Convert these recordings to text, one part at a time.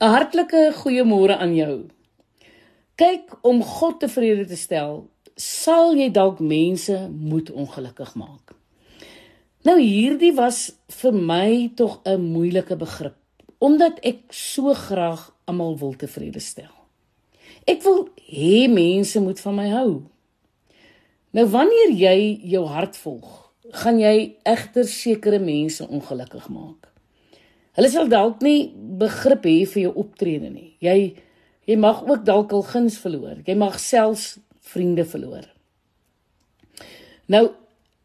'n Hartlike goeiemôre aan jou. Kyk, om God tevrede te stel, sal jy dalk mense moet ongelukkig maak. Nou hierdie was vir my tog 'n moeilike begrip, omdat ek so graag almal wil tevrede stel. Ek wil hê mense moet van my hou. Nou wanneer jy jou hart volg, gaan jy egter sekere mense ongelukkig maak. Hulle sal dalk nie begrip hê vir jou optrede nie. Jy jy mag ook dalk al guns verloor. Jy mag selfs vriende verloor. Nou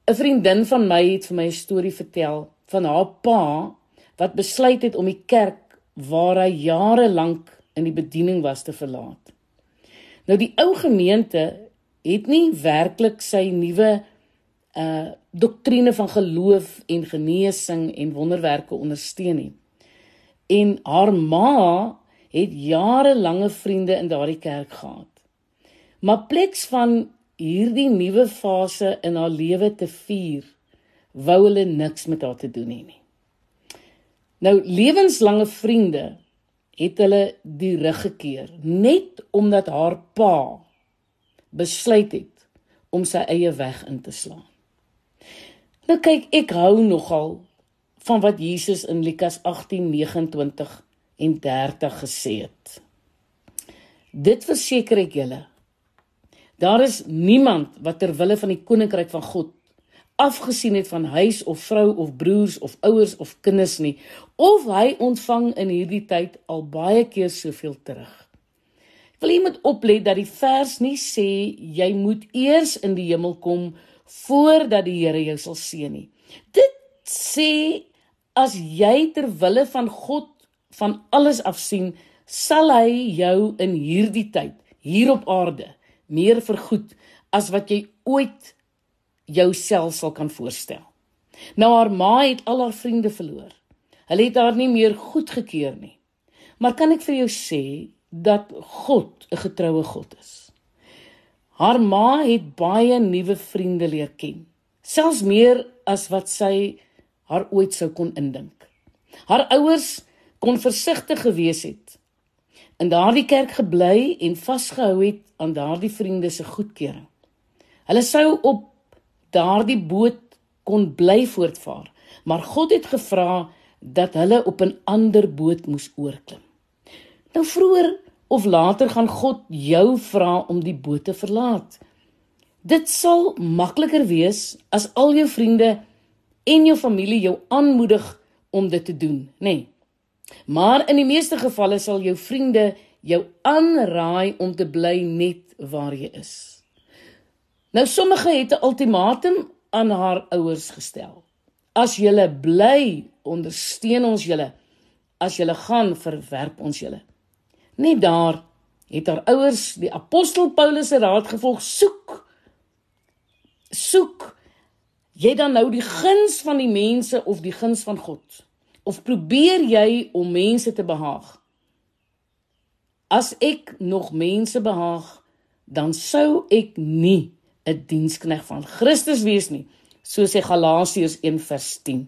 'n vriendin van my het vir my 'n storie vertel van haar pa wat besluit het om die kerk waar hy jare lank in die bediening was te verlaat. Nou die ou gemeente het nie werklik sy nuwe uh doktrine van geloof en genesing en wonderwerke ondersteun nie en haar ma het jarelange vriende in daardie kerk gehad. Maar pleks van hierdie nuwe fase in haar lewe te vier, wou hulle niks met haar te doen hê nie. Nou lewenslange vriende het hulle die rug gekeer net omdat haar pa besluit het om sy eie weg in te slaan. Nou kyk, ek hou nogal van wat Jesus in Lukas 18:29 en 30 gesê het. Dit verseker ek julle. Daar is niemand wat ter wille van die koninkryk van God afgesien het van huis of vrou of broers of ouers of kinders nie of hy ontvang in hierdie tyd al baie keer soveel terug. Ek wil moet oplet dat die vers nie sê jy moet eers in die hemel kom voordat die Here jou sal seën nie. Dit sê as jy ter wille van God van alles afsien, sal hy jou in hierdie tyd hier op aarde meer vergoed as wat jy ooit jouself sal kan voorstel. Nou haar ma het al haar vriende verloor. Hulle het haar nie meer goedgekeur nie. Maar kan ek vir jou sê dat God 'n getroue God is? Haar ma het baie nuwe vriende leer ken, selfs meer as wat sy haar ooit sou kon indink. Haar ouers kon versigtig gewees het in daardie kerk gebly en vasgehou het aan daardie vriende se goedkeuring. Hulle sou op daardie boot kon bly voortvaar, maar God het gevra dat hulle op 'n ander boot moes oorklim. Nou vroeër of later gaan God jou vra om die boot te verlaat. Dit sal makliker wees as al jou vriende en jou familie jou aanmoedig om dit te doen, nê? Nee. Maar in die meeste gevalle sal jou vriende jou aanraai om te bly net waar jy is. Nou sommige het 'n ultimatum aan haar ouers gestel. As julle bly, ondersteun ons julle. As julle gaan, verwerp ons julle. Net daar het haar ouers die apostel Paulus se raad gevolg: soek soek jy dan nou die guns van die mense of die guns van God? Of probeer jy om mense te behaag? As ek nog mense behaag, dan sou ek nie 'n dienskneg van Christus wees nie, soos hy Galasiërs 1:10.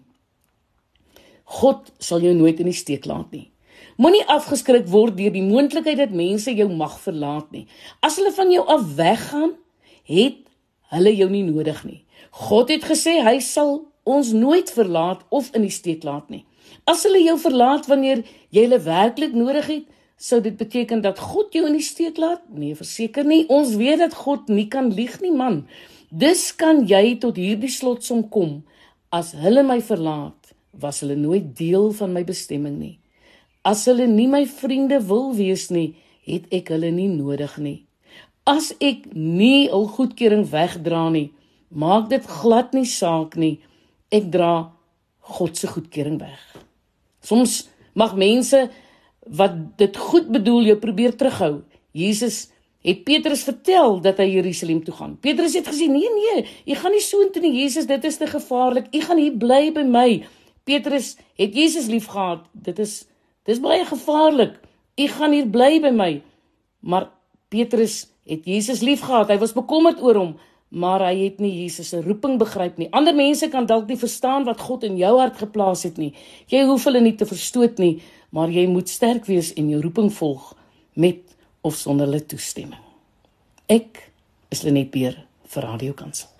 God sal jou nooit in die steek laat nie. Moenie afgeskrik word deur die moontlikheid dat mense jou mag verlaat nie. As hulle van jou af weggaan, het hulle jou nie nodig nie. God het gesê hy sal ons nooit verlaat of in die steek laat nie. As hulle jou verlaat wanneer jy hulle werklik nodig het, sou dit beteken dat God jou in die steek laat? Nee, verseker nie. Ons weet dat God nie kan lieg nie, man. Dus kan jy tot hierdie slotsom kom: As hulle my verlaat, was hulle nooit deel van my bestemming nie. As hulle nie my vriende wil wees nie, het ek hulle nie nodig nie. As ek nie hul goedkeuring wegdra nie, Maak dit glad nie saak nie. Ek dra God se goedkeuring weg. Soms mag mense wat dit goed bedoel jou probeer terughou. Jesus het Petrus vertel dat hy Jerusalem toe gaan. Petrus het gesê: "Nee, nee, jy gaan nie soontoe nie, Jesus, dit is te gevaarlik. Jy gaan hier bly by my." Petrus het Jesus liefgehad. Dit is dis baie gevaarlik. Jy gaan hier bly by my. Maar Petrus het Jesus liefgehad. Hy was bekommerd oor hom maar hy het nie Jesus se roeping begryp nie. Ander mense kan dalk nie verstaan wat God in jou hart geplaas het nie. Jy hoef hulle nie te verstoot nie, maar jy moet sterk wees en jou roeping volg met of sonder hulle toestemming. Ek is Lenet Beer vir Radio Kansel.